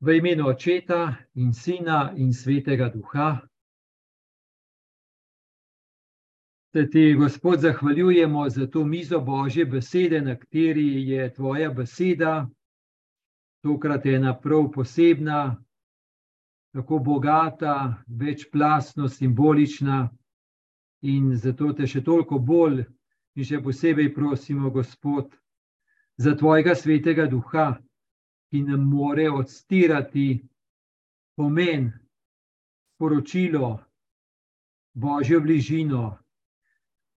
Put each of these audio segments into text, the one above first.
V imenu Očeta in Sina in Svetega Duha. Se ti, Gospod, zahvaljujemo za to mizo Božje besede, na kateri je tvoja beseda, tokrat je ena prav posebna, tako bogata, večplastno, simbolična, in zato te še toliko bolj in še posebej prosimo, Gospod, za tvojega svetega duha ki nam more odstirati pomen, sporočilo, božjo bližino,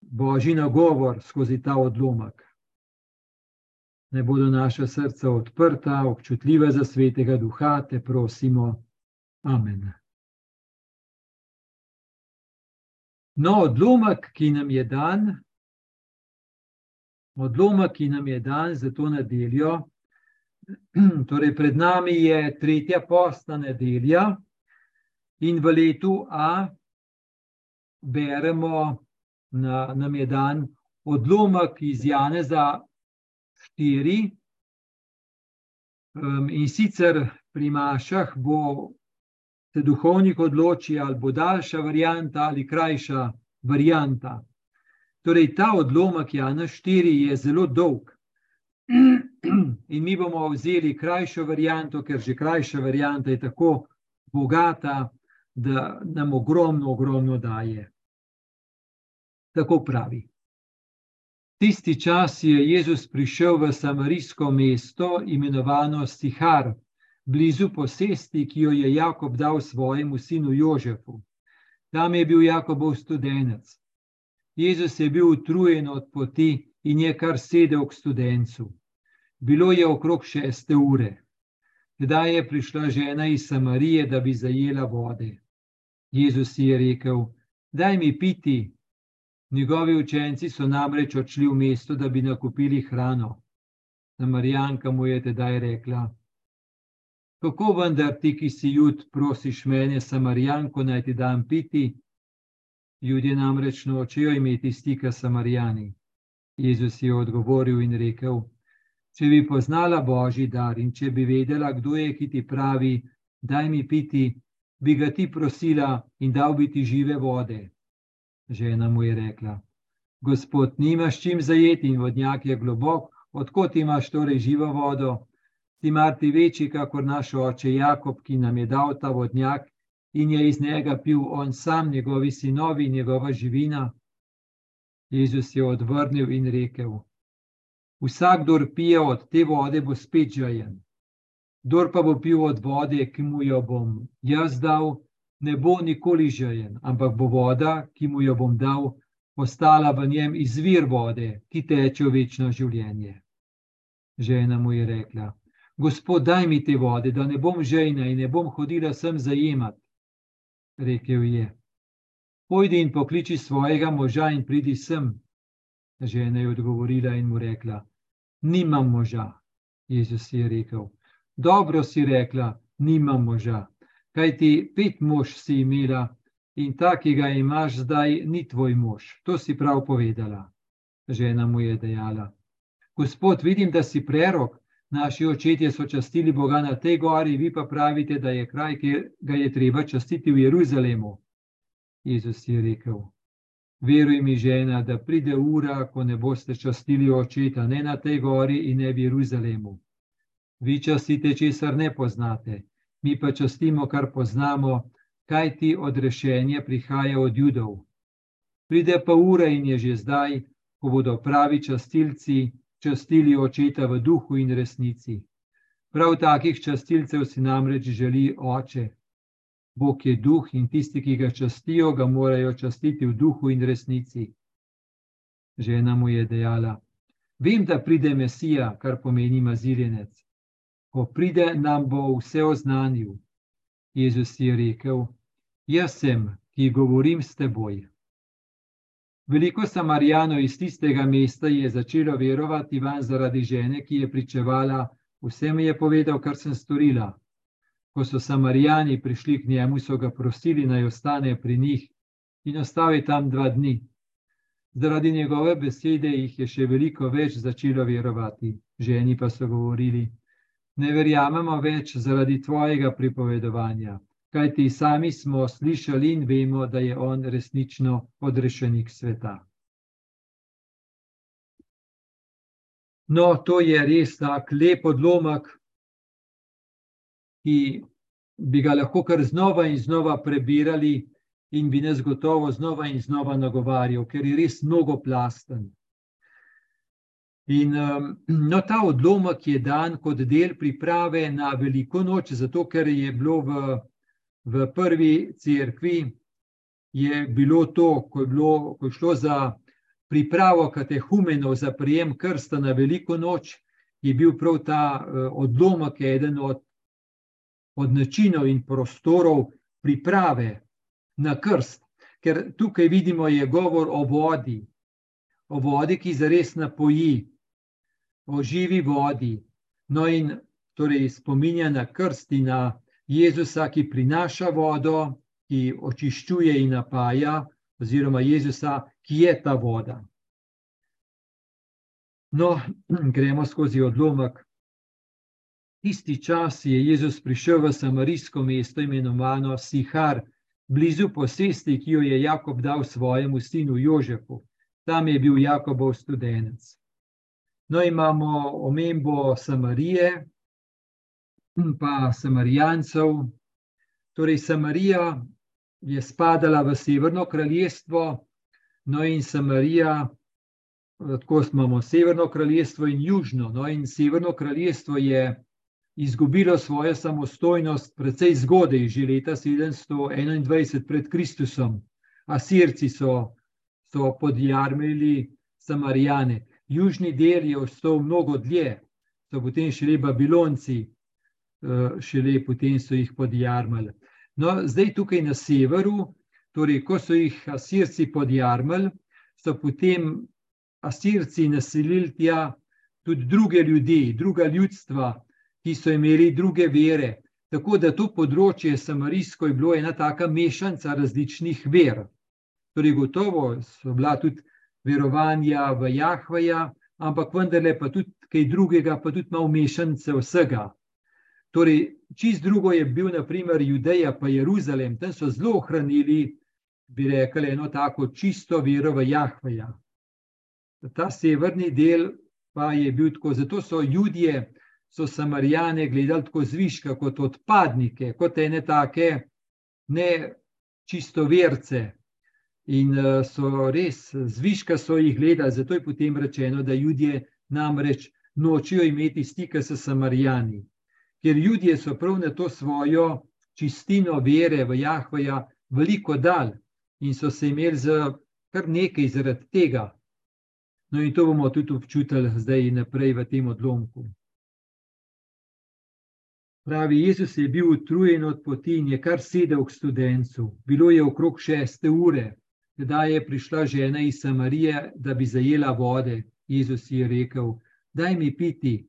božji nagovor skozi ta odlomek. Ne bodo naša srca odprta, občutljiva za svetega duha, te prosimo. Amen. No, odlomek, ki nam je dan, odlomek, ki nam je dan za to nedeljo, Torej, pred nami je tretja postna nedelja, in v letu A beremo, da nam je dan odlomek iz Janeza 4. Um, in sicer pri Mašah bo se duhovnik odločil, ali bo daljša varianta ali krajša varianta. Torej, ta odlomek Jana 4 je zelo dolg. In mi bomo vzeli krajšo varianto, ker že krajša varianta je tako bogata, da nam ogromno, ogromno daje. Tako pravi. Tisti čas je Jezus prišel v samarijsko mesto, imenovano Sihar, blizu posesti, ki jo je Jakob dal svojemu sinu Jožefu. Tam je bil Jakobov studenec. Jezus je bil utrujen od poti in je kar sedel k studencu. Bilo je okrog šeste ure. Kdaj je prišla žena iz Samarije, da bi zajela vode? Jezus je rekel: Daj mi piti. Njegovi učenci so namreč odšli v mesto, da bi nakupili hrano. Samarijanka mu je tedaj rekla: Kako vendar ti, ki si jud, prosiš mene, Samarijanko, naj ti dam piti? Ljudje namreč nočejo imeti stika s Samarijani. Jezus je odgovoril in rekel: če bi poznala božji dar in če bi vedela, kdo je, ki ti pravi, daj mi piti, bi ga ti prosila in dal bi ti žive vode. Žena mu je rekla: Gospod, nimaš čim zajeti in vodnjak je globok, odkot imaš torej živo vodo? Ti marti večji, kakor naš oče Jakob, ki nam je dal ta vodnjak in je iz njega pil on sam, njegovi sinovi in njegova živina. Jezus je odvrnil in rekel: Vsak, kdo pije od te vode, bo spet žajen. Kdor pa bo pil od vode, ki mu jo bom jaz dal, ne bo nikoli žajen, ampak bo voda, ki mu jo bom dal, postala v njem izvir vode, ki teče v večno življenje. Žena mu je rekla: Gospod, daj mi te vode, da ne bom žejna in ne bom hodila sem zajemat. Rekel je: Pojdi in pokliči svojega moža in pridi sem. Žena je odgovorila in mu rekla: nimam moža. Jezus je rekel: Dobro si rekla, nimam moža. Kaj ti pet mož si imela in ta, ki ga imaš zdaj, ni tvoj mož. To si prav povedala. Žena mu je dejala: Gospod, vidim, da si prerok. Naši očetje so častili Boga na tej gori, vi pa pravite, da je kraj, ki ga je treba častiti v Jeruzalemu. Jezus je rekel: Veruj mi, žena, da pride ura, ko ne boste častili očeta, ne na tej gori in ne v Jeruzalemu. Vi častite, česar ne poznate, mi pa častimo, kar poznamo, kaj ti odrešenje prihaja od judov. Pride pa ura in je že zdaj, ko bodo pravi častilci častili očeta v duhu in resnici. Prav takih častilcev si namreč želi oče, Bog je duh in tisti, ki ga častijo, ga morajo častiti v duhu in resnici. Žena mu je dejala: Vem, da pride Mesija, kar pomeni maziljenec. Ko pride, nam bo vse oznanil. Jezus je rekel: Jaz sem, ki govorim s teboj. Veliko samarijanov iz tistega mesta je začelo verovati van zaradi žene, ki je pričevala: Vse mi je povedal, kar sem storila. Ko so Samarijani prišli k njemu, so ga prosili, naj ostane pri njih in ostave tam dva dni. Zaradi njegove besede jih je še veliko več začelo verovati. Ženi pa so govorili: ne verjamemo več zaradi tvojega pripovedovanja, kajti sami smo slišali in vemo, da je on resnično odrešenik sveta. No, to je res tak lep odlomek, ki bi ga lahko kar znova in znova prebirali, in bi nas gotovo znova in znova nagovarjal, ker je res mnogo plasten. In no, ta odlomek je dan kot del priprave na veliko noč, zato ker je bilo v, v prvi cerkvi, je bilo to, ko je, bilo, ko je šlo za pripravo katehumenov za prijem krsta na veliko noč, je bil prav ta odlomek eden od, od načinov in prostorov priprave na krst. Ker tukaj vidimo, je govor o vodi, o vodi, ki zares napoji, o živi vodi. No, in torej spominja na krst in na Jezusa, ki prinaša vodo, ki očiščuje in napaja, oziroma Jezusa, ki je ta voda. No, gremo skozi odlomek. Tisti čas je Jezus prišel v samarijsko mesto, imenovano Sihar, blizu posesti, ki jo je Jakob dal svojemu sinu Jožefu. Tam je bil Jakobov študenec. No, imamo omembo Samarije in pa Samarijancev. Torej, Samarija je spadala v Severno kraljestvo, no in Samarija, tako imamo Severno kraljestvo in Južno. No, in Severno kraljestvo je izgubilo svojo samostojnost, precej zgodaj, že leta 721 pred Kristusom. Asirci so, so podjarmili Samarijane južni del je ostal mnogo dlje, so potem šele Babilonci, eh, šele potem so jih podjarmali. No, zdaj tukaj na severu, torej, ko so jih Asirci podjarmali, so potem Asirci naselili tja tudi druge ljudi, druga ljudstva, ki so imeli druge vere. Tako da to področje Samarijsko je bilo ena taka mešanica različnih ver. Torej, gotovo so bila tudi verovanja v Jahveja, ampak vendarle pa tudi kaj drugega, pa tudi malo mešanice vsega. Torej, čist drugo je bil, naprimer, Judeja, pa Jeruzalem, tam so zelo ohranili, bi rekli, eno tako čisto vero v Jahveja. Ta severni del pa je bil tako, zato so ljudje, so samarijane gledali tako zviška, kot odpadnike, kot ene take ne čisto verce. In so res zviška so jih gledali, zato je potem rečeno, da ljudje namreč nočijo imeti stika s Samarijani. Ker ljudje so prav na to svojo čistino vere v Jahvaja veliko dal in so se imeli za kar nekaj zaradi tega. No, in to bomo tudi občutili zdaj naprej v tem odlomku. Pravi, Jezus je bil utrujen od poti in je kar sedel k študencu. Bilo je okrog šeste ure, Kdaj je prišla žena iz Samarije, da bi zajela vode, Jezus je rekel: Daj mi piti.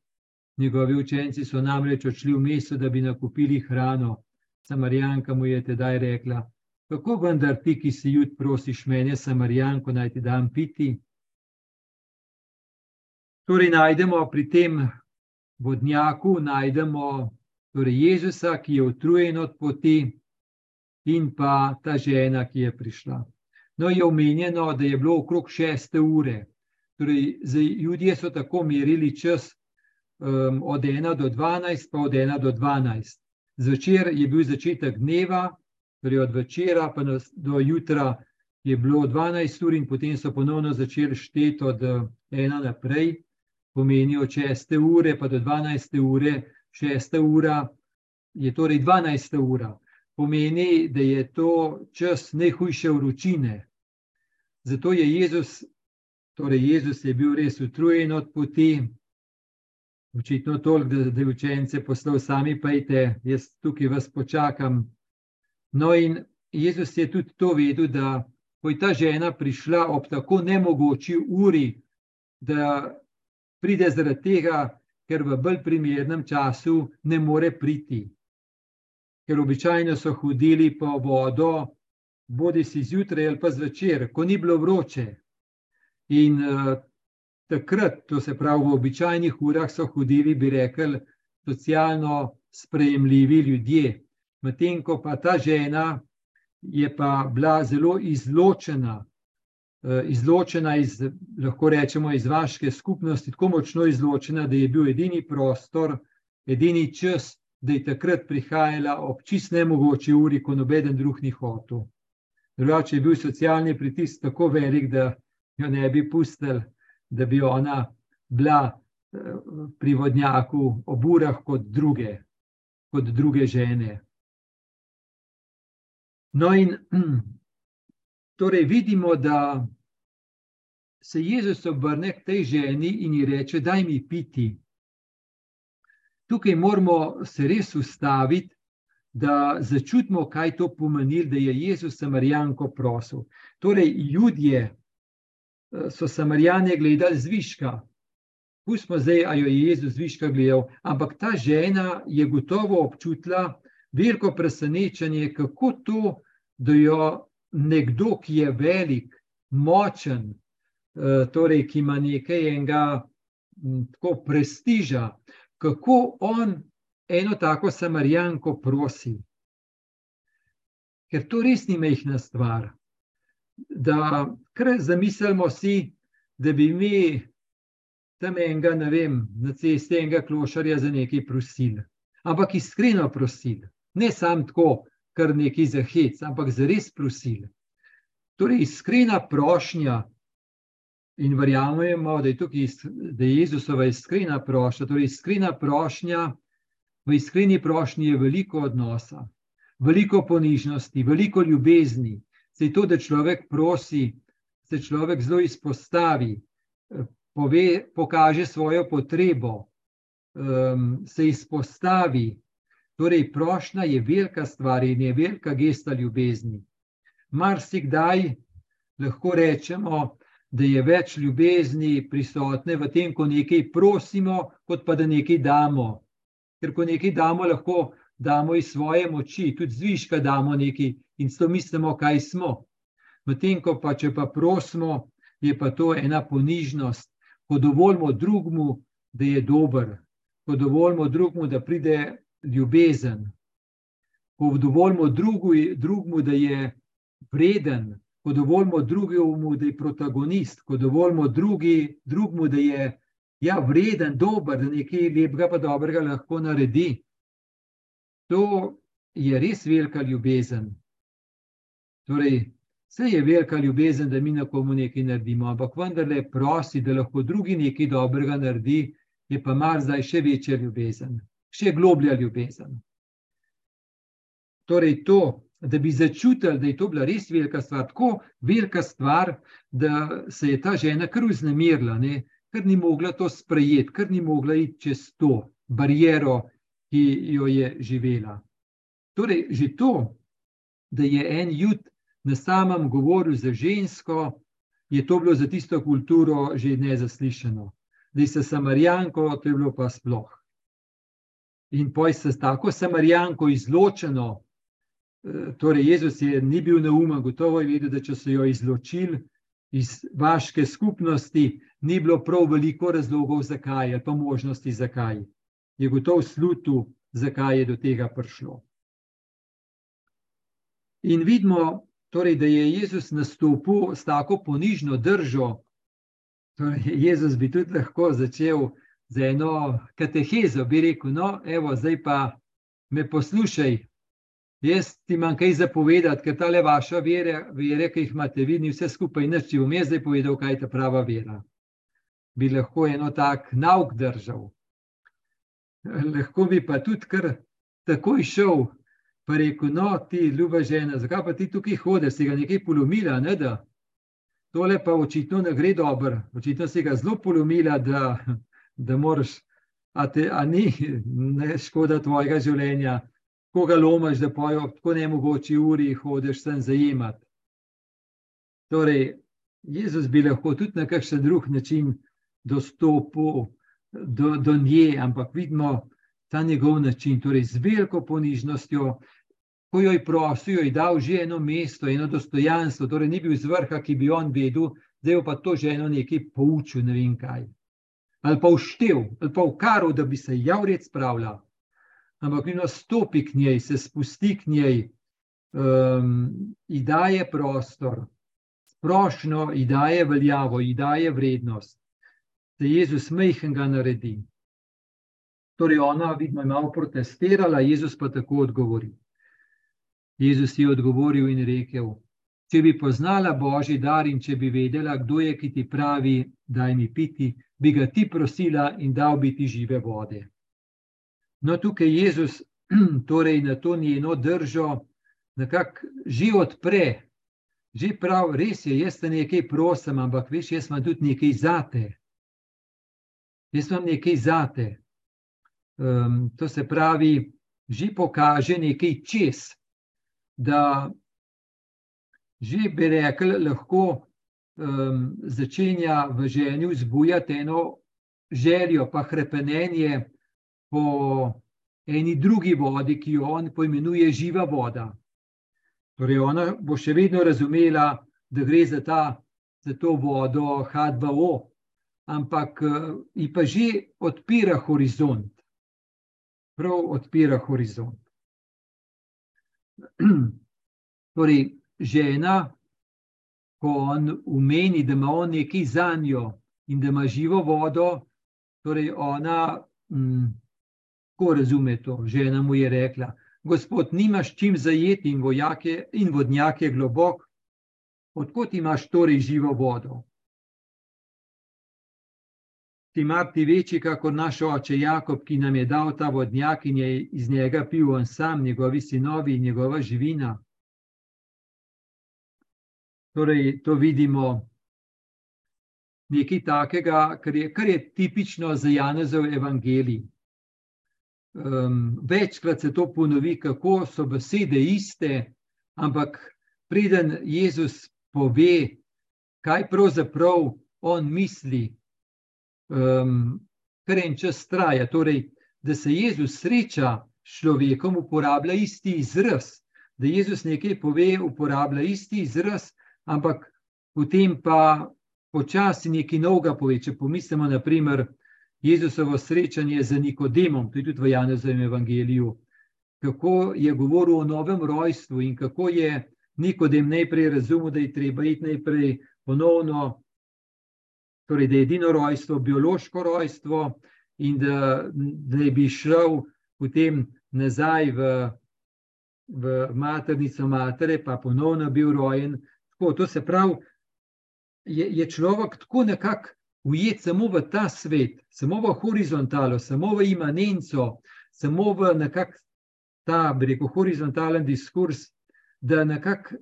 Njegovi učenci so namreč odšli v mesto, da bi nakupili hrano. Samarijanka mu je tedaj rekla: Kako vendar ti, ki si jut, prosiš mene, Samarijanko, naj ti dam piti? Torej, najdemo pri tem vodnjaku, najdemo torej Jezusa, ki je utrujen od poti, in pa ta žena, ki je prišla. No, je omenjeno, da je bilo okrog šeste ure. Torej, ljudje so tako merili čas um, od 1 do 12, pa od 1 do 12. Zvečer je bil začetek dneva, torej od večera pa do jutra je bilo 12 ur, in potem so ponovno začeli šteti od 1 naprej, pomeni od 6 ure pa do 12 ure, 6 ura je torej 12 ura pomeni, da je to čas najhujše vročine. Zato je Jezus, torej Jezus je bil res utrujen od poti, očitno toliko, da, da je učence poslal sami, pejte, jaz tukaj vas počakam. No, in Jezus je tudi to vedel, da ko je ta žena prišla ob tako nemogoči uri, da pride zaradi tega, ker v bolj primernem času ne more priti ker običajno so hodili po vodo, bodi si zjutraj ali pa zvečer, ko ni bilo vroče. In uh, takrat, to se pravi, v običajnih urah so hodili, bi rekli, socialno sprejemljivi ljudje. Medtem ko pa ta žena je pa bila zelo izločena, izločena iz, lahko rečemo, iz vaške skupnosti, tako močno izločena, da je bil edini prostor, edini čas, da je takrat prihajala ob čist nemogoči uri, ko noben drug ni hotel. Drugače je bil socialni pritisk tako velik, da jo ne bi pustili, da bi ona bila eh, pri vodnjaku ob urah kot druge, kot druge žene. No, in torej vidimo, da se Jezus obrne k tej ženi in ji reče: Daj mi piti. Tukaj moramo se res ustaviti, da začutimo, kaj to pomeni, da je Jezus Samarijanko prosil. Torej, ljudje eh, so Samarijane gledali zviška. Pustimo zdaj, ali jo je Jezus zviška gledal, ampak ta žena je gotovo občutila, veliko presenečenje, kako to, da jo nekdo, ki je velik, močen, eh, torej, ki ima nekaj enega tako prestiža, kako on eno tako samarijanko prosi. Ker to res ni mehna stvar. Da, kar zamislimo si, da bi mi tam enega, ne vem, na cesti enega klošarja za nekaj prosili. Ampak iskreno prosili, ne samo tako, kar nekaj za hec, ampak za res prosili. Torej, iskrena prošnja, in verjamemo, da je tukaj da je Jezusova iskrena prošnja. Torej, iskrena prošnja, v iskreni prošnji je veliko odnosa, veliko ponižnosti, veliko ljubezni. Se je to, da človek prosi, se človek zelo izpostavi, pove, pokaže svojo potrebo, um, se izpostavi, Torej, prošnja je velika stvar in je velika gesta ljubezni. Mar si kdaj lahko rečemo, da je več ljubezni prisotne v tem, ko nekaj prosimo, kot pa da nekaj damo. Ker ko nekaj damo, lahko damo iz svoje moči, tudi zviška damo nekaj in s to mislimo, kaj smo. Medtem ko pa, če pa prosimo, je pa to ena ponižnost, ko dovolimo drugmu, da je dober, ko dovolimo drugmu, da pride ljubezen, ko dovolimo drugemu, da je vreden, ko dovolimo drugemu, da je protagonist, ko dovolimo drugemu, da je ja, vreden, dober, da nekaj lepega pa dobrega lahko naredi. To je res velika ljubezen. Torej, vse je velika ljubezen, da mi na komu nekaj naredimo, ampak vendarle prosi, da lahko drugi nekaj dobrega naredi, je pa mar zdaj še večja ljubezen še globlja ljubezen. Torej, to, da bi začutili, da je to bila res velika stvar, tako velika stvar, da se je ta žena kar vznemirila, ne? ker ni mogla to sprejeti, ker ni mogla iti čez to barijero, ki jo je živela. Torej, že to, da je en jud na samem govoru za žensko, je to bilo za tisto kulturo že nezaslišano. Da je se samarijanko, to je bilo pa sploh in poj se tako samarijanko izločeno. Eh, torej, Jezus je ni bil neumen, gotovo je vedel, da če so jo izločili iz vaše skupnosti, ni bilo prav veliko razlogov, zakaj ali pa možnosti, zakaj. Je gotovo slutu, zakaj je do tega prišlo. In vidimo, torej, da je Jezus nastopil s tako ponižno držo. Torej, Jezus bi tudi lahko začel za eno katehezo, bi rekel: No, evo, zdaj pa me poslušaj. Jaz ti imam kaj zapovedati, ker ta le vaša vera, vere, ki jih imate, vidi vse skupaj, nič ti bom jaz zdaj povedal, kaj je ta prava vera. Bi lahko eno tak nauk držal. Lahko bi pa tudi kar takoj šel, pa rekel: No, ti ljuba žena, zakaj pa ti tukaj hodiš, si ga nekaj polomila, ne da. Tole pa očitno ne gre dobro, očitno si ga zelo polomila, da da moraš, a, te, a ni ne škoda tvojega življenja, ko ga lomaš, da pojo tako ne mogoče uri hodiš sem zajemati. Torej, Jezus bi lahko tudi na kakšen drug način dostopil do, do nje, ampak vidimo ta njegov način, torej z veliko ponižnostjo, ko jo je prosil, jo je dal že eno mesto, eno dostojanstvo, torej ni bil z vrha, ki bi on vedel, zdaj pa to ženo nekaj poučil, ne vem kaj. Ali pa vštev, ali pa v karu, da bi se javret spravila. Ampak vino stopi k njej, se spusti k njej, um, ji daje prostor, prošno, ji daje veljavo, ji daje vrednost, da Jezus mehkega naredi. Torej, ona, vidno, je malo protestirala, Jezus pa tako odgovori. Jezus je odgovoril in rekel: Če bi poznala Božji dar in če bi vedela, kdo je, ki ti pravi, daj mi piti, bi ga ti prosila in dal bi ti žive vode. No, tukaj Jezus torej na to njeno držo nekako že odpre, že prav, res je, jaz te nekaj prosim, ampak veš, jaz imam tudi nekaj zate. Jaz imam nekaj zate. Um, to se pravi, že pokaže nekaj čez, da že bi rekel, lahko um, začenja v ženi vzbujati eno željo, pa krepenje po eni drugi vodi, ki jo on poimenuje živa voda. Torej, ona bo še vedno razumela, da gre za, ta, za to vodo H2O, ampak ji pa že odpira horizont. Prav odpira horizont. Torej, žena, ko on umeni, da ima on nekaj za njo in da ima živo vodo, torej ona, hm, ko razume to, žena mu je rekla: Gospod, nimaš čim zajeti in, vojake, in vodnjak je globok, odkot imaš torej živo vodo? Ti mar ti večji, kot naš oče Jakob, ki nam je dal ta vodnjak in je iz njega pil on sam, njegovi sinovi in njegova živina. Torej, to vidimo nekaj takega, kar je, kar je tipično za Janezov evangelij um, večkrat se to ponovi, kako so besede iste, ampak preden Jezus pove, kaj pravzaprav on misli, um, kar en čas traja. Torej, da se Jezus sreča s človekom, uporablja isti izraz. Da Jezus nekaj pove, uporablja isti izraz, ampak potem pa počasi nekaj novega pove. Če pomislimo, naprimer, Jezusovo srečanje z Nikodemom, je tudi v Janezovem evangeliju, kako je govoril o novem rojstvu in kako je Nikodem najprej razumel, da je treba iti najprej ponovno, torej da je edino rojstvo biološko rojstvo in da, da bi šel potem nazaj v, v maternico matere, pa ponovno bil rojen. Tako, to se pravi, je, je človek tako nekako ujet samo v ta svet, samo v horizontalo, samo v imanenco, samo v nekakšen ta, bi rekel, horizontalen diskurs, da nekako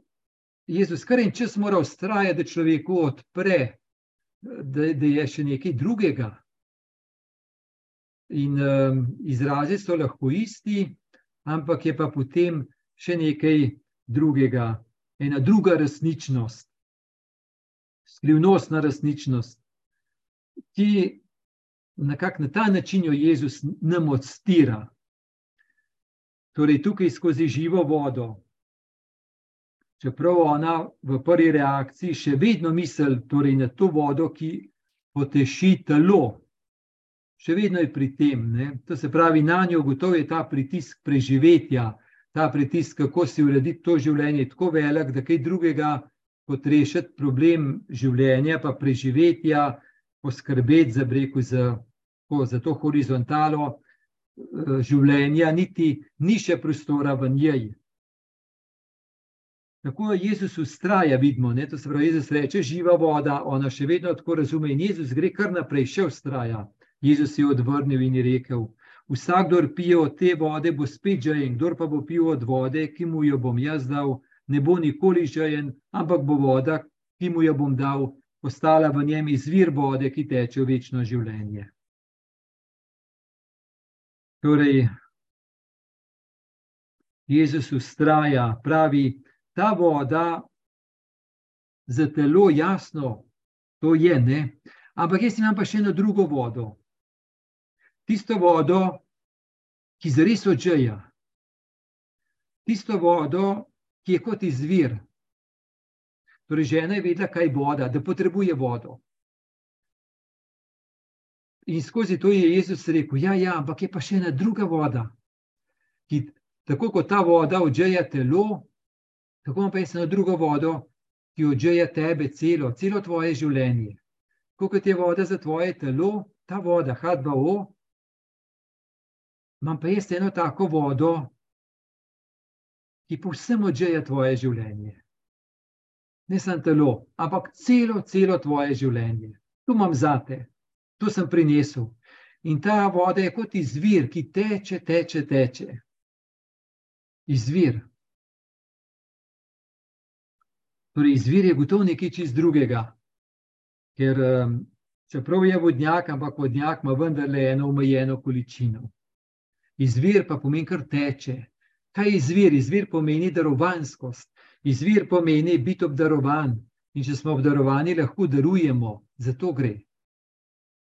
Jezus kar en čas mora ustrajati, da človeku odpre, da, da je še nekaj drugega. In um, izrazi so lahko isti, ampak je pa potem še nekaj drugega, ena druga resničnost, skrivnostna resničnost ki nekako na ta način jo Jezus nam odstira. Torej, tukaj skozi živo vodo. Čeprav ona v prvi reakciji še vedno misli torej na to vodo, ki poteši telo, še vedno je pri tem. Ne? To se pravi, na njo gotovo je ta pritisk preživetja, ta pritisk, kako si urediti to življenje, tako velik, da kaj drugega kot rešiti problem življenja, pa preživetja, poskrbeti za, breku, za, za to horizontalo eh, življenja, niti ni še prostora v njej. Tako Jezus ustraja, vidimo, ne? to se pravi, Jezus reče, živa voda, ona še vedno tako razume in Jezus gre kar naprej, še ustraja. Jezus je odvrnil in je rekel: Vsak, kdo pije od te vode, bo spet žejen, kdo pa bo pil od vode, ki mu jo bom jaz dal, ne bo nikoli žejen, ampak bo voda, ki mu jo bom dal, postala v njem izvir vode, ki teče v večno življenje. Torej, Jezus ustraja, pravi, ta voda za telo jasno, to je ne, ampak jaz imam pa še eno drugo vodo. Tisto vodo, ki zares odžeja. Tisto vodo, ki je kot izvir, Torej, žena je vedela, kaj je voda, da potrebuje vodo. in skozi to je Jezus rekel: Ja, ja, ampak je pa še ena druga voda, ki tako kot ta voda odžeja telo, tako pa ena druga voda, ki odžeja tebe, celo, celo tvoje življenje. Kot je voda za tvoje telo, ta voda, H2O, imam pa jaz eno tako vodo, ki povsem odžeja tvoje življenje. Ne samo telo, ampak celo, celo tvoje življenje. Tu imam zate, tu sem prinesel. In ta voda je kot izvir, ki teče, teče, teče. Izvir. Torej, izvir je gotovo nekaj čist drugega. Ker um, čeprav je vodnjak, ampak vodnjak ima vendarle eno omejeno količino. Izvir pa pomeni, kar teče. Kaj je izvir? Izvir pomeni darovanskost, izvir pomeni biti obdarovan. In če smo obdarovani, lahko darujemo, za to gre.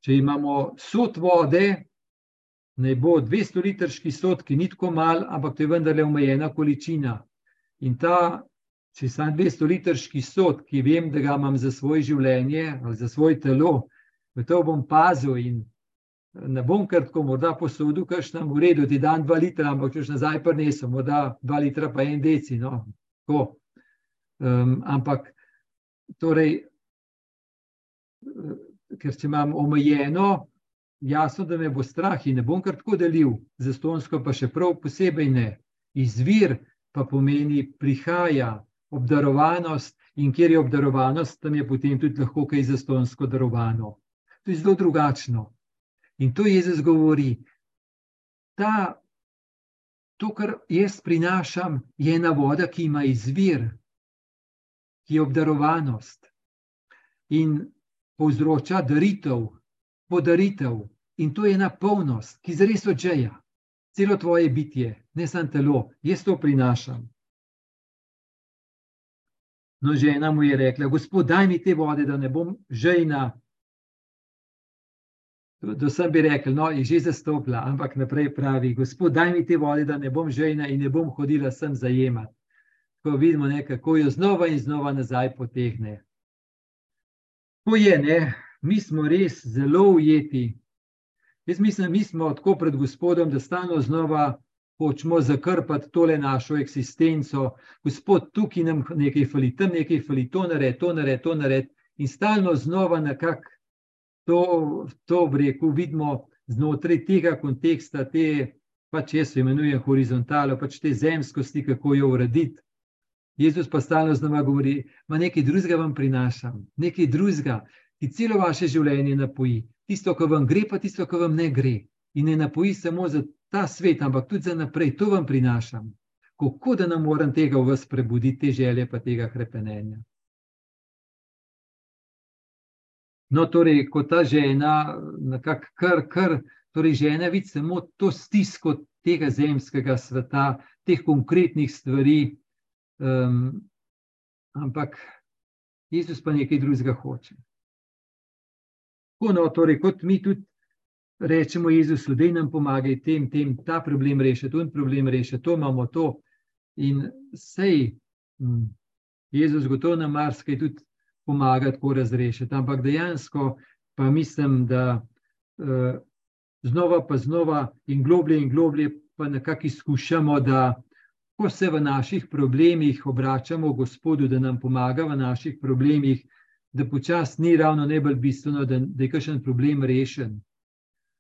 Če imamo sod vode, naj bo 200 litrski sod, ki ni tako mal, ampak to je vendarle omejena količina. In ta, če sem 200 litrski sod, ki vem, da ga imam za svoje življenje ali za svoje telo, v to bom pazil in ne bom kar tako, morda posodil, kakšno v redu, ti dan dva litra, ampak če nazaj prinesem, morda dva litra, pa en deci. No. Um, ampak, torej, ker če imam omejeno, jasno, da me bo strah in ne bom kar tako delil, za stonsko pa še prav posebej ne. Izvir pa pomeni prihaja, obdarovanost in kjer je obdarovanost, tam je potem tudi lahko kaj za stonsko darovano. To je zelo drugačno. In to Jezus govori. Ta, to, kar jaz prinašam, je ena voda, ki ima izvir, ki je obdarovanost in povzroča daritev, podaritev. In to je ena polnost, ki zares odžeja celo tvoje bitje, ne samo telo, jaz to prinašam. No, žena mu je rekla: Gospod, daj mi te vode, da ne bom žejna, Da sem bi rekel, no, je že zastopila, ampak naprej pravi, gospod, daj mi te vode, da ne bom žejna in ne bom hodila sem zajemati. Ko vidimo, ne, kako jo znova in znova nazaj potegne. To je, ne, mi smo res zelo ujeti. Jaz mislim, mi smo tako pred gospodom, da stalno znova hočemo zakrpati tole našo eksistenco. Gospod, tukaj nam nekaj fali, tam nekaj fali, to nared, to nared, to nared. In stalno znova nekako to, to rekel, vidimo znotraj tega konteksta, te, pač jaz imenujem horizontalo, pač te zemskosti, kako jo urediti. Jezus pa stalno z nami govori, da nekaj drugega vam prinašam, nekaj drugega, ki celo vaše življenje napoji. Tisto, kar vam gre, pa tisto, kar vam ne gre. In ne napoji samo za ta svet, ampak tudi za naprej, to vam prinašam. Kako da nam moram tega v vas prebuditi, te želje, pa tega krepenenja. No, torej, ko ta žena, nekako kar, kar, torej, žena vidi samo to stisko tega zemskega sveta, teh konkretnih stvari, um, ampak Jezus pa nekaj drugega hoče. No, torej, kot mi tudi rečemo, Jezus, da nam pomaga, tem, tem, ta problem reši, to in problem reši, to imamo to. In sej, hm, Jezus, gotovo nam marsikaj tudi pomaga tako razrešiti. Ampak dejansko pa mislim, da uh, znova pa znova in globlje in globlje pa nekako izkušamo, da ko se v naših problemih obračamo Gospodu, da nam pomaga v naših problemih, da počasi ni ravno najbolj bistveno, da, da je kakšen problem rešen.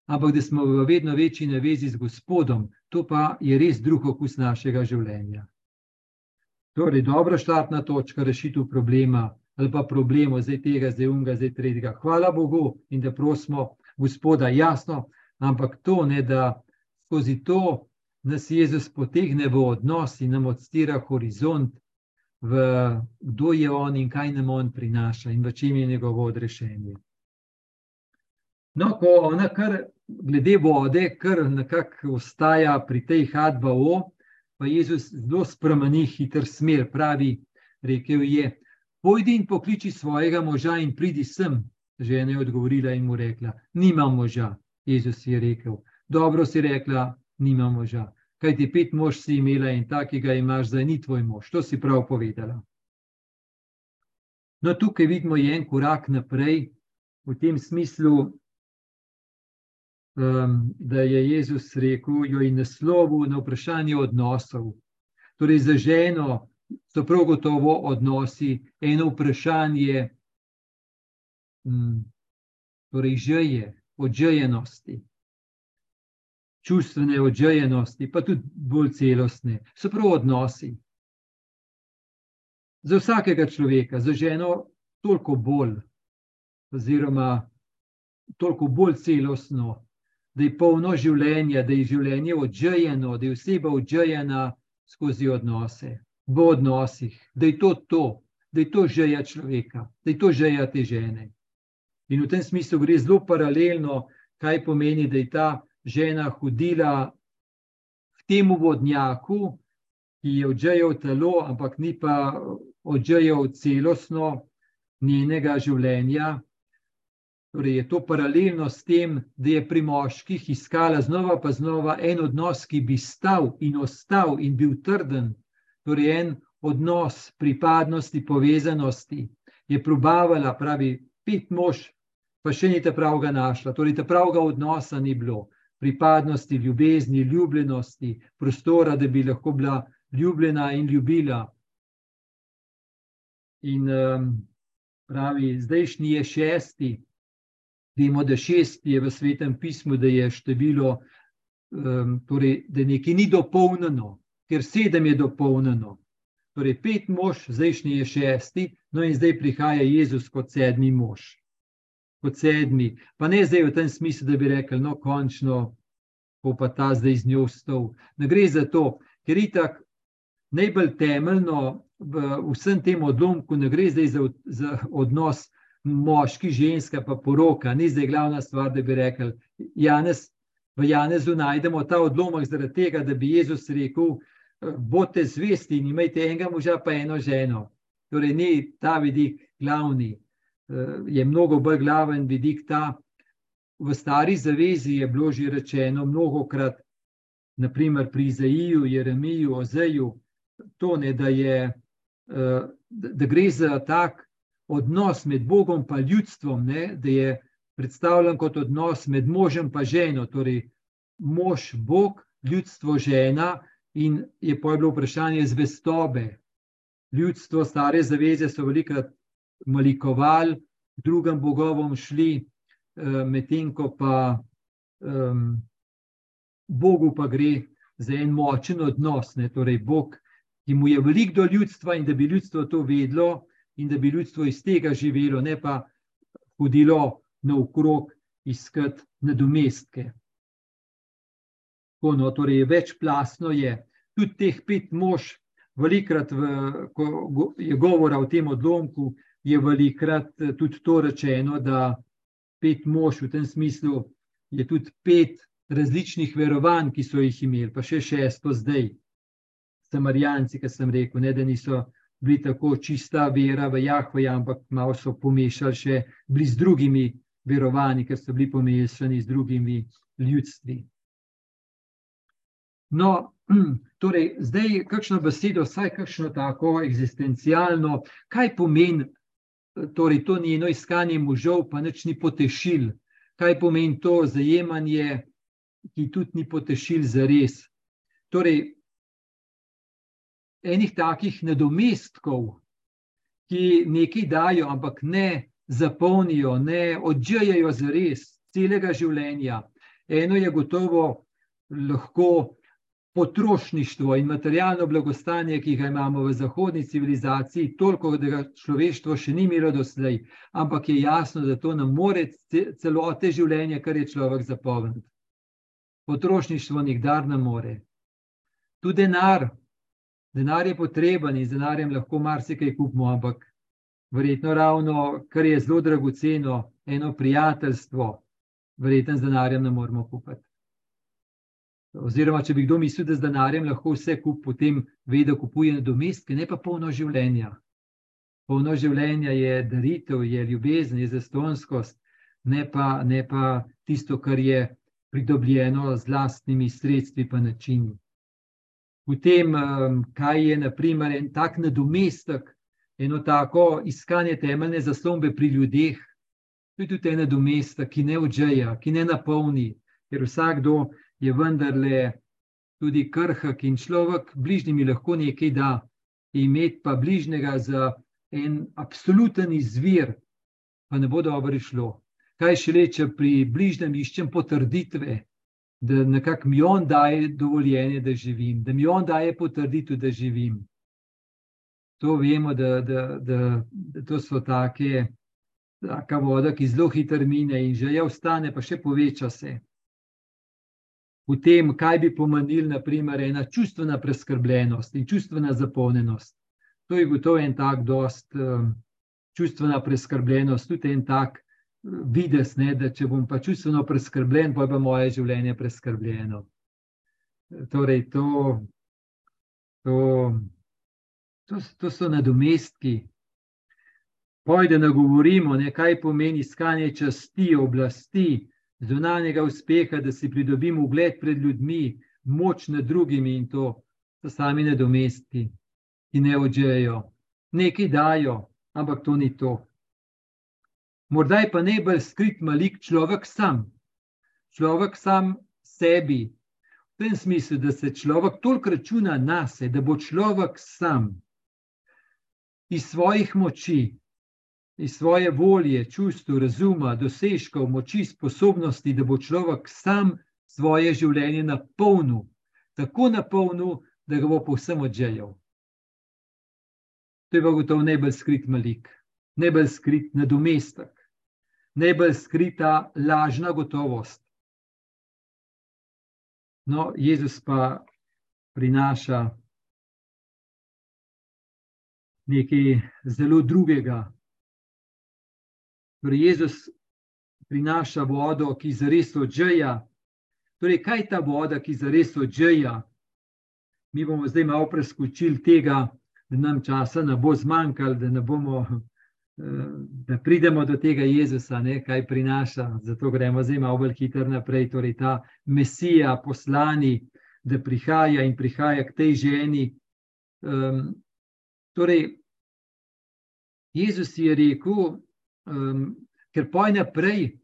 Ampak da smo v vedno večji navezi z Gospodom, to pa je res drug okus našega življenja. Torej, dobra štartna točka rešitev problema, ali pa problemov, zdaj tega, zdaj unga, zdaj tretjega. Hvala Bogu in da prosimo Gospoda, jasno, ampak to ne, da skozi to nas Jezus potegne v odnos in nam odstira horizont, v kdo je on in kaj nam on prinaša in v čem je njegovo odrešenje. No, ko ona kar glede vode, kar nekako ostaja pri tej H2O, pa Jezus zelo spremeni hiter smer, pravi, rekel je, Pojdi in pokliči svojega moža in pridi sem. Žena je odgovorila in mu rekla: Nimam moža. Jezus je rekel: Dobro si rekla, nimam moža. Kaj ti pet mož si imela in takega imaš, zdaj ni tvoj mož. To si prav povedala. No, tukaj vidimo en korak naprej v tem smislu, um, da je Jezus rekel, jo je naslovil na vprašanje odnosov. Torej, za ženo so prav gotovo odnosi. Eno vprašanje, um, torej, žeje, odžejenosti, čustvene odžejenosti, pa tudi bolj celostne, so prav odnosi. Za vsakega človeka, za ženo, toliko bolj, oziroma toliko bolj celostno, da je polno življenja, da je življenje odžejeno, da je oseba odžejena skozi odnose, v odnosih, da je to to, da je to želja človeka, da je to želja te žene. In v tem smislu gre zelo paralelno, kaj pomeni, da je ta žena hodila v tem vodnjaku, ki je odžejal telo, ampak ni pa odžejal celostno njenega življenja, Torej je to paralelno s tem, da je pri moških iskala znova pa znova en odnos, ki bi stal in ostal in bil trden, torej en odnos pripadnosti, povezanosti. Je probavala, pravi, pet mož, pa še ni ta pravga našla, torej ta pravga odnosa ni bilo, pripadnosti, ljubezni, ljubljenosti, prostora, da bi lahko bila ljubljena in ljubila. In um, pravi, zdajšnji je šesti. Vemo, da šest je v svetem pismu, da je število, um, torej, da nekaj ni dopolnjeno, ker sedem je dopolnjeno. Torej, pet mož, zdajšnji je šesti, no in zdaj prihaja Jezus kot sedmi mož. Kot sedmi, pa ne zdaj v tem smislu, da bi rekel, no, končno, ko pa ta zdaj z njo vstal. Ne gre za to, ker je tako najbolj temeljno v vsem tem odlomku, ne gre zdaj za, za odnos moški, ženska, pa poroka, ni zdaj glavna stvar, da bi rekel. Janez, v Janezu najdemo ta odlomek zaradi tega, da bi Jezus rekel: Bodite zvesti in imejte enega moža, pa eno ženo. Torej, ni ta vidik glavni, je mnogo bolj glaven vidik ta. V stari zavezi je bilo že rečeno mnogo krat, naprimer pri Zaiju, Jeremiju, Ozeju, to ne, da, je, da gre za tak odnos med Bogom in ljudstvom, ne, da je predstavljen kot odnos med možem in ženo, torej mož, Bog, ljudstvo, žena, in je pa bilo vprašanje zvestobe. Ljudstvo, stare zaveze so velikokrat malikovali, drugim bogovom šli, eh, medtem ko pa um, Bogu pa gre za en močen odnos, ne, torej Bog, ki mu je veliko do ljudstva in da bi ljudstvo to vedlo, in da bi ljudstvo iz tega živelo, ne pa hodilo naokrog iskati nadomestke. No, torej, večplastno je tudi teh pet mož, velikrat, v, ko je govora o tem odlomku, je velikrat tudi to rečeno, da pet mož v tem smislu je tudi pet različnih verovanj, ki so jih imeli, pa še šesto zdaj. Samarijanci, ki sem rekel, ne, da niso bili tako čista vera v Jahvoja, ampak malo so pomešali še z drugimi verovanji, ker so bili pomešani z drugimi ljudstvi. No, torej, zdaj, kakšno besedo, vsaj kakšno tako eksistencialno, kaj pomeni torej, to njeno iskanje možov, pa nič ni potešil, kaj pomeni to zajemanje, ki tudi ni potešil za res. Torej, enih takih nadomestkov, ki nekaj dajo, ampak ne zapolnijo, ne odžejajo za res celega življenja. Eno je gotovo lahko potrošništvo in materialno blagostanje, ki ga imamo v zahodni civilizaciji, toliko, da ga človeštvo še ni imelo doslej, ampak je jasno, da to ne more celote življenja, kar je človek zapovedal. Potrošništvo nikdar ne more. Tudi denar, Denar je potreben in z denarjem lahko marsikaj kupimo, ampak verjetno ravno, kar je zelo dragoceno, eno prijateljstvo, verjetno z denarjem ne moremo kupiti. Oziroma, če bi kdo mislil, da z denarjem lahko vse kupi, potem ve, da kupuje nadomestke, ne pa polno življenja. Polno življenja je daritev, je ljubezen, je zastonskost, ne pa, ne pa tisto, kar je pridobljeno z vlastnimi sredstvi in načini v tem, kaj je naprimer, en tak nadomestek, eno tako iskanje temeljne zaslombe pri ljudeh. Tudi ena domesta, ki ne odžeja, ki ne napolni, ker vsakdo je vendarle tudi krhak in človek, bližnjimi lahko nekaj da, imeti pa bližnjega za en absoluten izvir, pa ne bo dobro šlo. Kaj še reče pri bližnjem, iščem potrditve, da nekako mi on daje dovoljenje, da živim, da mi on daje potrditev, da živim. To vemo, da, da, da, da to so take, taka voda, ki zelo hitro mine in že je ostane, pa še poveča se. V tem, kaj bi pomenil, naprimer, ena čustvena preskrbljenost in čustvena zapolnjenost. To je gotovo en tak, dost um, čustvena preskrbljenost, tudi en tak vides, ne, da če bom pa čustveno preskrbljen, pa bo moje življenje preskrbljeno. Torej, to, to, to, to so nadomestki. Pojde, da govorimo, ne, kaj pomeni iskanje časti, oblasti, zunanjega uspeha, da si pridobimo ugled pred ljudmi, moč nad drugimi in to so sami nadomestki, ki ne odžejo. Nekaj dajo, ampak to ni to morda je pa najbolj skrit malik človek sam, človek sam sebi. V tem smislu, da se človek toliko računa na sebe, da bo človek sam iz svojih moči, iz svoje volje, čustva, razuma, dosežkov, moči, sposobnosti, da bo človek sam svoje življenje napolnil, tako napolnil, da ga bo povsem odželjal. To je pa gotovo najbolj skrit malik, najbolj skrit nadomestek najbolj skrita lažna gotovost. No, Jezus pa prinaša nekaj zelo drugega. Torej, Jezus prinaša vodo, ki zares odžeja. Torej, kaj je ta voda, ki zares odžeja? Mi bomo zdaj malo preskočili tega, da nam časa ne bo zmanjkalo, da ne bomo da pridemo do tega Jezusa, ne, kaj prinaša. Zato gremo zdaj malo bolj hitro naprej. Torej, ta Mesija, poslani, da prihaja in prihaja k tej ženi. Um, torej, Jezus je rekel, um, ker poj naprej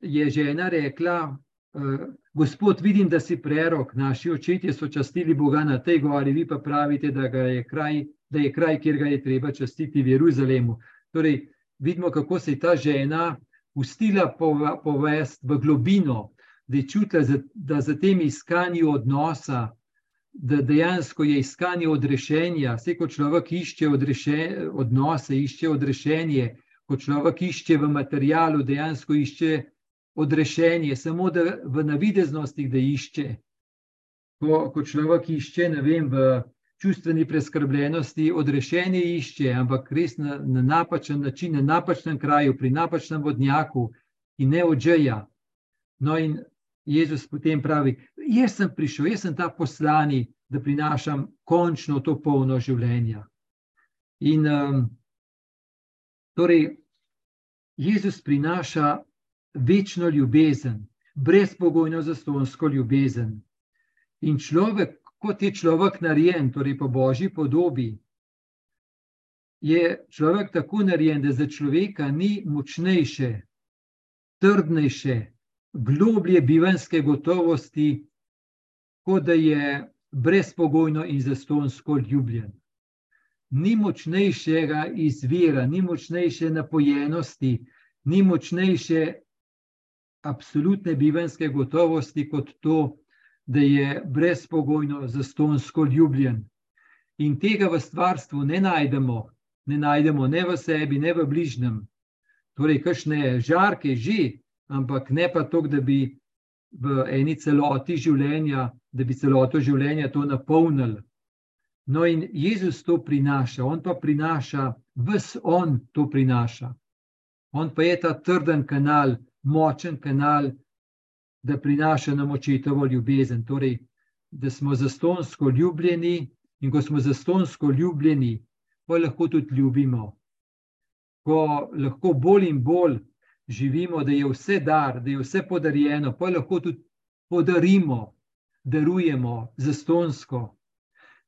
je žena rekla. Uh, Gospod, vidim, da si prerok, naši očetje so častili Boga na tej gori, vi pa pravite, da, je kraj, da je kraj, kjer ga je treba častiti v Jeruzalemu. Torej, vidimo, kako se je ta žena pustila povesti v globino, da je čutila, da za tem iskanjem odnosa, da dejansko je iskanje odrešenja. Vse, ko človek išče odnose, išče odrešenje, ko človek išče v materialu, dejansko išče odrešenje, samo da v navideznosti, da išče. Ko, ko človek išče, ne vem, v čustveni preskrbljenosti odrešenje išče, ampak res na, na napačen način, na napačnem kraju, pri napačnem vodnjaku in ne odžeja. No, in Jezus potem pravi: Jaz sem prišel, jaz sem ta poslani, da prinašam končno to polno življenje. In um, torej, Jezus prinaša večno ljubezen, brezpogojno zastonsko ljubezen. In človek, kot je človek narejen, torej po božji podobi, je človek tako narejen, da za človeka ni močnejše, trdnejše, globlje bivanske gotovosti, kot da je brezpogojno in zastonsko ljubljen. Ni močnejšega izvira, ni močnejše napojenosti, ni močnejše absolutne bivanske gotovosti kot to, da je brezpogojno zastonsko ljubljen. In tega v stvarstvu ne najdemo, ne najdemo ne v sebi, ne v bližnjem. Torej, kakšne žarke že, ampak ne pa to, da bi v eni celoti življenja, da bi celoto življenja to napolnili. No, in Jezus to prinaša, on pa prinaša, vse on to prinaša. On pa je ta trden kanal, močen kanal, da prinaša nam očetovo ljubezen. Torej, da smo zastonsko ljubljeni in ko smo zastonsko ljubljeni, pa lahko tudi ljubimo. Ko lahko bolj in bolj živimo, da je vse dar, da je vse podarjeno, pa lahko tudi podarimo, darujemo zastonsko.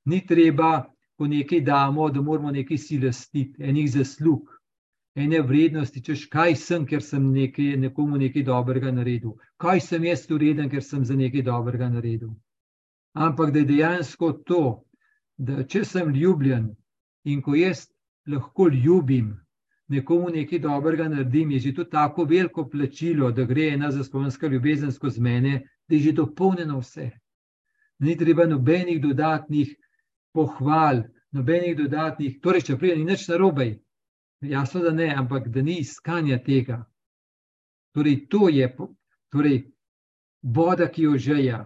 Ni treba, ko nekaj damo, da moramo nekaj si lastiti, enih zaslug. ene vrednosti, češ kaj sem, ker sem nekaj, nekomu nekaj dobrega naredil, kaj sem jaz ureden, ker sem za nekaj dobrega naredil. Ampak da je dejansko to, da če sem ljubljen in ko jaz lahko ljubim, nekomu nekaj dobrega naredim, je že to tako veliko plačilo, da gre ena zastonska ljubezen skozi mene, da je že dopolnjeno vse. Ni treba nobenih dodatnih pohval, nobenih dodatnih, torej, če pride, ni nič narobe, jasno, da ne, ampak da ni iskanja tega. Torej, to je torej, voda, ki jo žeja,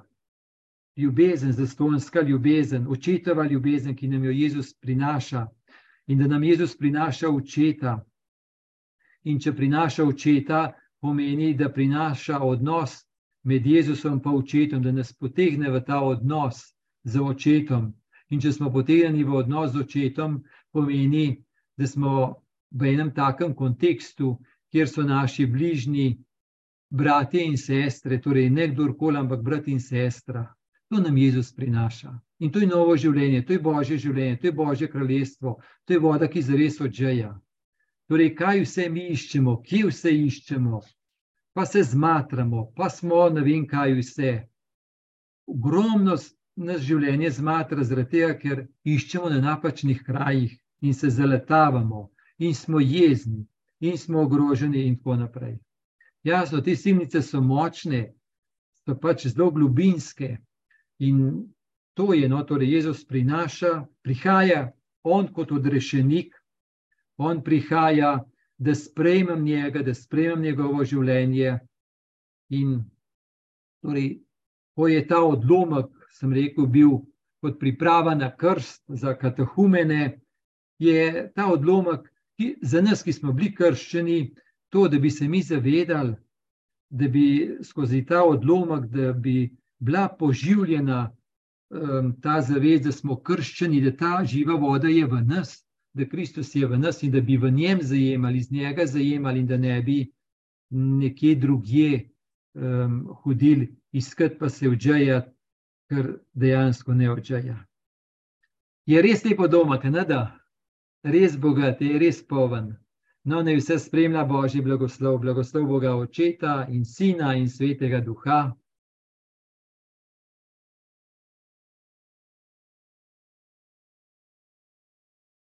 ljubezen, zastonska ljubezen, očetova ljubezen, ki nam jo Jezus prinaša in da nam Jezus prinaša očeta. In če prinaša očeta, pomeni, da prinaša odnos med Jezusom in očetom, da nas potegne v ta odnos z očetom. In če smo potegnjeni v odnos z očetom, pomeni, da smo v enem takem kontekstu, kjer so naši bližnji bratje in sestre, torej ne kdorkoli, ampak brat in sestra. To nam Jezus prinaša. In to je novo življenje, to je božje življenje, to je božje kraljestvo, to je voda, ki zares odžeja. Torej, kaj vse mi iščemo, kje vse iščemo, pa se zmatramo, pa smo ne vem, kaj vse. Ogromno nas življenje zmatra, zaradi tega, ker iščemo na napačnih krajih in se zaletavamo, in smo jezni, in smo ogroženi, in tako naprej. Jasno, te silnice so močne, so pač zelo globinske in to je, no, torej Jezus prinaša, prihaja on kot odrešenik, on prihaja, da sprejmem njega, da sprejmem njegovo življenje. In torej, ko je ta odlomek, sem rekel, bil kot priprava na krst za katahumene, je ta odlomek ki, za nas, ki smo bili krščeni, to, da bi se mi zavedali, da bi skozi ta odlomek, da bi bila poživljena um, ta zavez, da smo krščeni, da ta živa voda je v nas, da Kristus je v nas in da bi v njem zajemali, iz njega zajemali, in da ne bi nekje drugje um, hodili, iskati pa se odžeja, ker dejansko ne odžeja. Je res lepo doma, ne da? Res bogat, je res poven. No, naj vse spremlja Božji blagoslov, blagoslov Boga Očeta in Sina in Svetega Duha.